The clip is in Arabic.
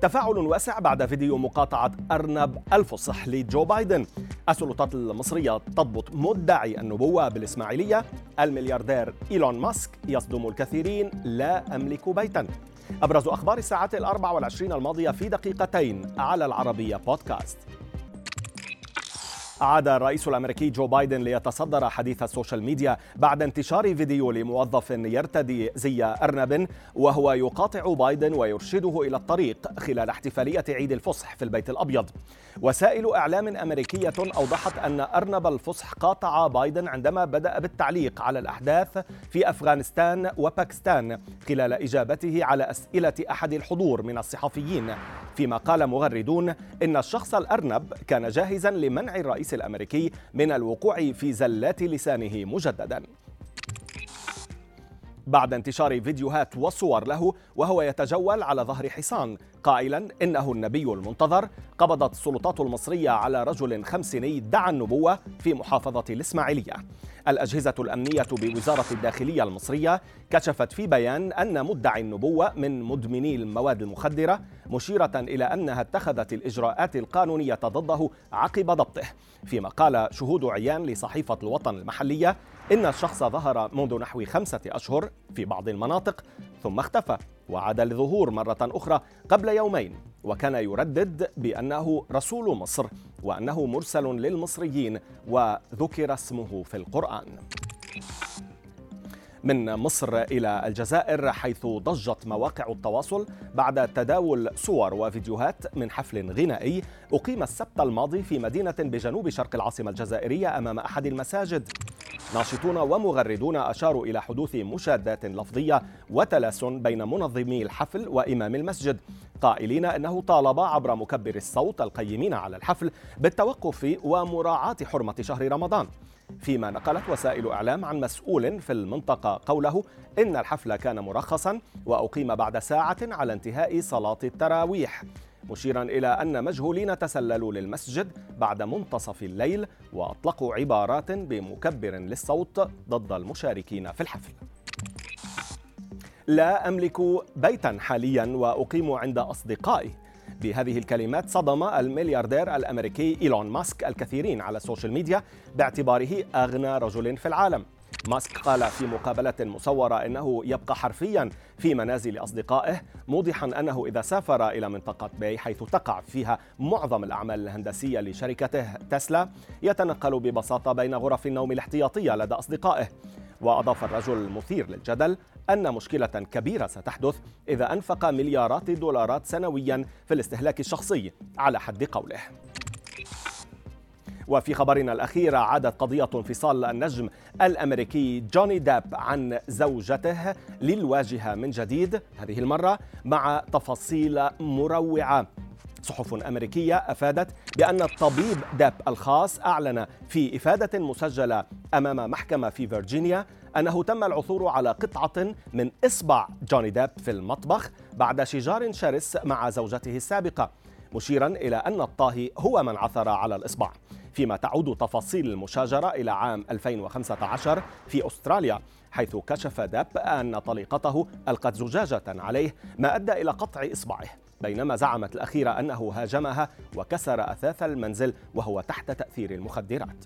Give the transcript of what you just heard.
تفاعل واسع بعد فيديو مقاطعة أرنب الفصح لجو بايدن. السلطات المصرية تضبط مدعي النبوة بالإسماعيلية. الملياردير إيلون ماسك يصدم الكثيرين لا أملك بيتا. أبرز أخبار الساعات الأربع والعشرين الماضية في دقيقتين على العربية بودكاست. عاد الرئيس الأمريكي جو بايدن ليتصدر حديث ال social media بعد انتشار فيديو لموظف يرتدي زي أرنب وهو يقاطع بايدن ويرشده إلى الطريق خلال احتفالية عيد الفصح في البيت الأبيض. وسائل إعلام أمريكية أوضحت أن أرنب الفصح قاطع بايدن عندما بدأ بالتعليق على الأحداث في أفغانستان وباكستان خلال إجابته على أسئلة أحد الحضور من الصحفيين فيما قال مغردون إن الشخص الأرنب كان جاهزا لمنع الرئيس الرئيس الأمريكي من الوقوع في زلات لسانه مجددا بعد انتشار فيديوهات وصور له وهو يتجول على ظهر حصان قائلا إنه النبي المنتظر قبضت السلطات المصرية على رجل خمسيني ادعى النبوة في محافظة الإسماعيلية. الأجهزة الأمنية بوزارة الداخلية المصرية كشفت في بيان أن مدعي النبوة من مدمني المواد المخدرة مشيرة إلى أنها اتخذت الإجراءات القانونية ضده عقب ضبطه. فيما قال شهود عيان لصحيفة الوطن المحلية إن الشخص ظهر منذ نحو خمسة أشهر في بعض المناطق ثم اختفى وعاد للظهور مرة أخرى قبل يومين وكان يردد بأنه رسول مصر وأنه مرسل للمصريين وذكر اسمه في القرآن. من مصر إلى الجزائر حيث ضجت مواقع التواصل بعد تداول صور وفيديوهات من حفل غنائي أقيم السبت الماضي في مدينة بجنوب شرق العاصمة الجزائرية أمام أحد المساجد. ناشطون ومغردون أشاروا إلى حدوث مشادات لفظية وتلاسن بين منظمي الحفل وإمام المسجد قائلين أنه طالب عبر مكبر الصوت القيمين على الحفل بالتوقف ومراعاة حرمة شهر رمضان. فيما نقلت وسائل إعلام عن مسؤول في المنطقة قوله إن الحفل كان مرخصا وأقيم بعد ساعة على انتهاء صلاة التراويح مشيرا إلى أن مجهولين تسللوا للمسجد بعد منتصف الليل وأطلقوا عبارات بمكبر للصوت ضد المشاركين في الحفل. لا أملك بيتا حاليا وأقيم عند أصدقائي. بهذه الكلمات صدم الملياردير الأمريكي إيلون ماسك الكثيرين على ال social media باعتباره أغنى رجل في العالم. ماسك قال في مقابلة مصورة إنه يبقى حرفيا في منازل أصدقائه موضحا أنه إذا سافر إلى منطقة باي حيث تقع فيها معظم الأعمال الهندسية لشركته تسلا يتنقل ببساطة بين غرف النوم الاحتياطية لدى أصدقائه. وأضاف الرجل المثير للجدل أن مشكلة كبيرة ستحدث إذا أنفق مليارات الدولارات سنويا في الاستهلاك الشخصي على حد قوله. وفي خبرنا الأخير عادت قضية انفصال النجم الأمريكي جوني داب عن زوجته للواجهة من جديد هذه المرة مع تفاصيل مروعة. صحف أمريكية أفادت بأن الطبيب داب الخاص أعلن في إفادة مسجلة أمام محكمة في فيرجينيا أنه تم العثور على قطعة من إصبع جوني داب في المطبخ بعد شجار شرس مع زوجته السابقة مشيرا إلى أن الطاهي هو من عثر على الإصبع. فيما تعود تفاصيل المشاجرة إلى عام 2015 في أستراليا حيث كشف داب أن طليقته ألقت زجاجة عليه ما أدى إلى قطع إصبعه بينما زعمت الأخيرة أنه هاجمها وكسر أثاث المنزل وهو تحت تأثير المخدرات.